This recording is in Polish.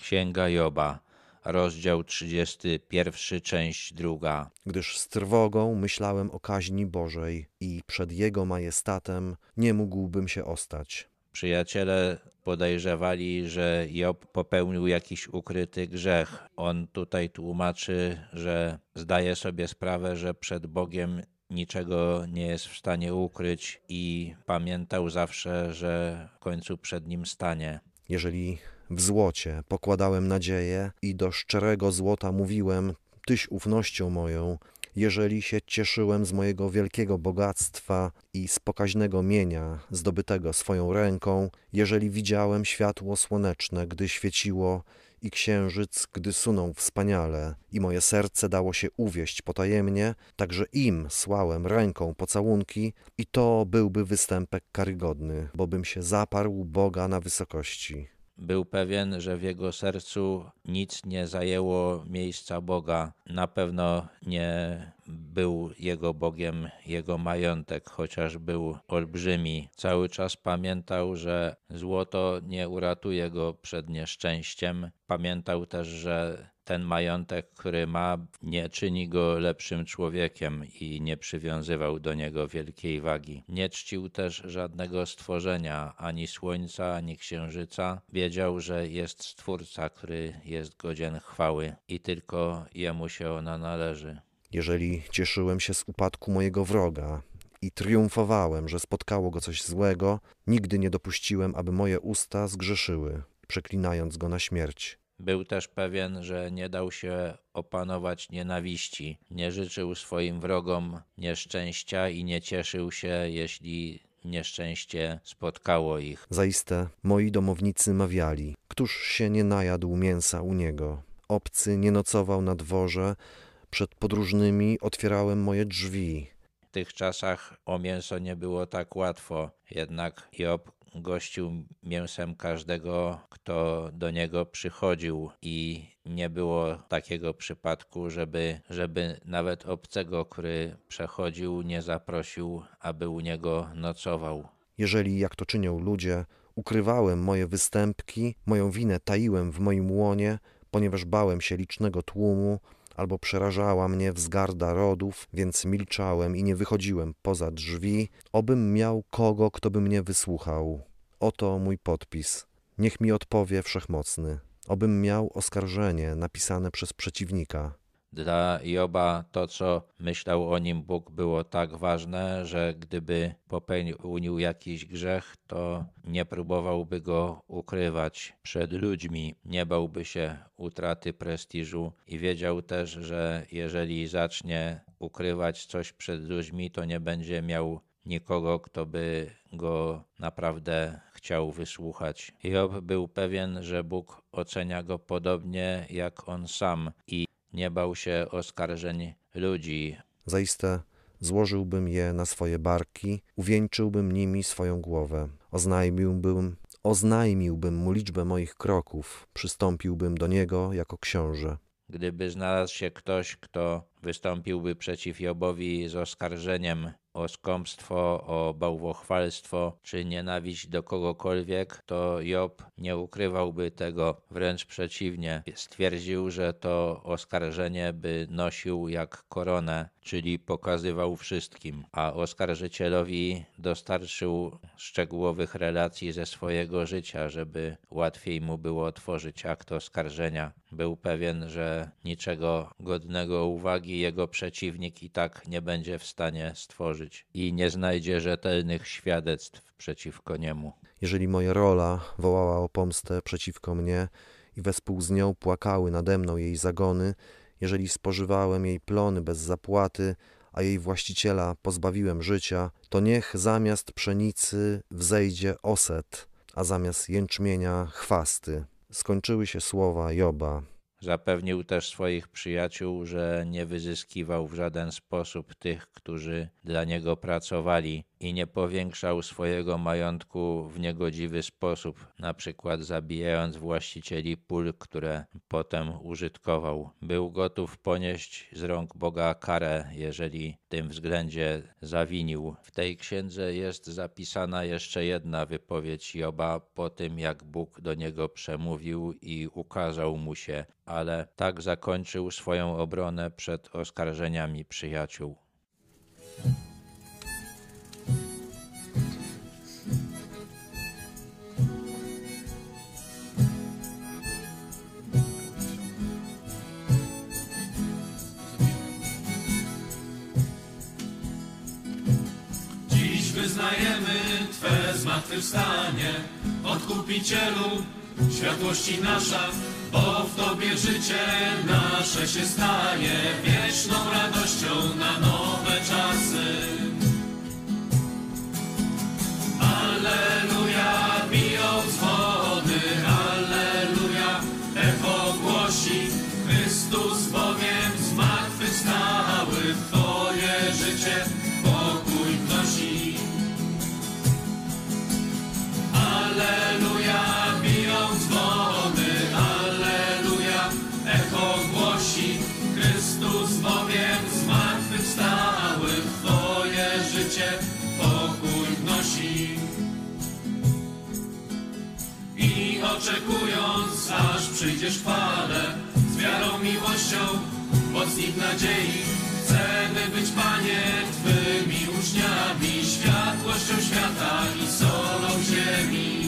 Księga Joba, rozdział 31, część druga. gdyż z trwogą myślałem o kaźni Bożej i przed Jego majestatem nie mógłbym się ostać. Przyjaciele podejrzewali, że Job popełnił jakiś ukryty grzech. On tutaj tłumaczy, że zdaje sobie sprawę, że przed Bogiem niczego nie jest w stanie ukryć i pamiętał zawsze, że w końcu przed nim stanie. Jeżeli w złocie pokładałem nadzieję i do szczerego złota mówiłem, Tyś ufnością moją, jeżeli się cieszyłem z mojego wielkiego bogactwa i z pokaźnego mienia zdobytego swoją ręką, jeżeli widziałem światło słoneczne, gdy świeciło i księżyc, gdy sunął wspaniale i moje serce dało się uwieść potajemnie, także im słałem ręką pocałunki i to byłby występek karygodny, bo bym się zaparł Boga na wysokości. Był pewien, że w jego sercu nic nie zajęło miejsca Boga. Na pewno nie był jego Bogiem jego majątek, chociaż był olbrzymi. Cały czas pamiętał, że złoto nie uratuje go przed nieszczęściem. Pamiętał też, że ten majątek, który ma, nie czyni go lepszym człowiekiem i nie przywiązywał do niego wielkiej wagi. Nie czcił też żadnego stworzenia, ani słońca, ani księżyca. Wiedział, że jest Stwórca, który jest godzien chwały i tylko jemu się ona należy. Jeżeli cieszyłem się z upadku mojego wroga i triumfowałem, że spotkało go coś złego, nigdy nie dopuściłem, aby moje usta zgrzeszyły, przeklinając go na śmierć. Był też pewien, że nie dał się opanować nienawiści, nie życzył swoim wrogom nieszczęścia i nie cieszył się, jeśli nieszczęście spotkało ich. Zaiste moi domownicy mawiali, któż się nie najadł mięsa u niego. Obcy nie nocował na dworze, przed podróżnymi otwierałem moje drzwi. W tych czasach o mięso nie było tak łatwo, jednak Job gościł mięsem każdego, kto do niego przychodził i nie było takiego przypadku, żeby, żeby nawet obcego, który przechodził, nie zaprosił, aby u niego nocował. Jeżeli, jak to czynią ludzie, ukrywałem moje występki, moją winę taiłem w moim łonie, ponieważ bałem się licznego tłumu, albo przerażała mnie wzgarda rodów, więc milczałem i nie wychodziłem poza drzwi, obym miał kogo, kto by mnie wysłuchał. Oto mój podpis. Niech mi odpowie wszechmocny. Obym miał oskarżenie napisane przez przeciwnika. Dla Joba to, co myślał o nim Bóg, było tak ważne, że gdyby popełnił jakiś grzech, to nie próbowałby go ukrywać przed ludźmi, nie bałby się utraty prestiżu i wiedział też, że jeżeli zacznie ukrywać coś przed ludźmi, to nie będzie miał nikogo, kto by go naprawdę chciał wysłuchać. Job był pewien, że Bóg ocenia go podobnie jak on sam i nie bał się oskarżeń ludzi. Zaiste złożyłbym je na swoje barki, uwieńczyłbym nimi swoją głowę. Oznajmiłbym, oznajmiłbym mu liczbę moich kroków, przystąpiłbym do niego jako książę. Gdyby znalazł się ktoś, kto wystąpiłby przeciw Jobowi z oskarżeniem o skąpstwo, o bałwochwalstwo czy nienawiść do kogokolwiek, to Job nie ukrywałby tego, wręcz przeciwnie. Stwierdził, że to oskarżenie by nosił jak koronę, czyli pokazywał wszystkim, a oskarżycielowi dostarczył szczegółowych relacji ze swojego życia, żeby łatwiej mu było otworzyć akt oskarżenia. Był pewien, że niczego godnego uwagi jego przeciwnik i tak nie będzie w stanie stworzyć i nie znajdzie rzetelnych świadectw przeciwko niemu. Jeżeli moja rola wołała o pomstę przeciwko mnie i wespół z nią płakały nade mną jej zagony, jeżeli spożywałem jej plony bez zapłaty, a jej właściciela pozbawiłem życia, to niech zamiast pszenicy wzejdzie oset, a zamiast jęczmienia chwasty. Skończyły się słowa Joba. Zapewnił też swoich przyjaciół, że nie wyzyskiwał w żaden sposób tych, którzy dla niego pracowali. I nie powiększał swojego majątku w niegodziwy sposób, na przykład zabijając właścicieli pól, które potem użytkował. Był gotów ponieść z rąk Boga karę, jeżeli w tym względzie zawinił. W tej księdze jest zapisana jeszcze jedna wypowiedź Joba po tym, jak Bóg do niego przemówił i ukazał mu się, ale tak zakończył swoją obronę przed oskarżeniami przyjaciół. Wyznajemy Twe zmartwychwstanie, Odkupicielu, światłości nasza, bo w Tobie życie nasze się staje. Wieczną radością przyjdziesz chwale, z wiarą, miłością, mocnik nadziei, chcemy być, Panie, Twymi uczniami, światłością świata i solą ziemi.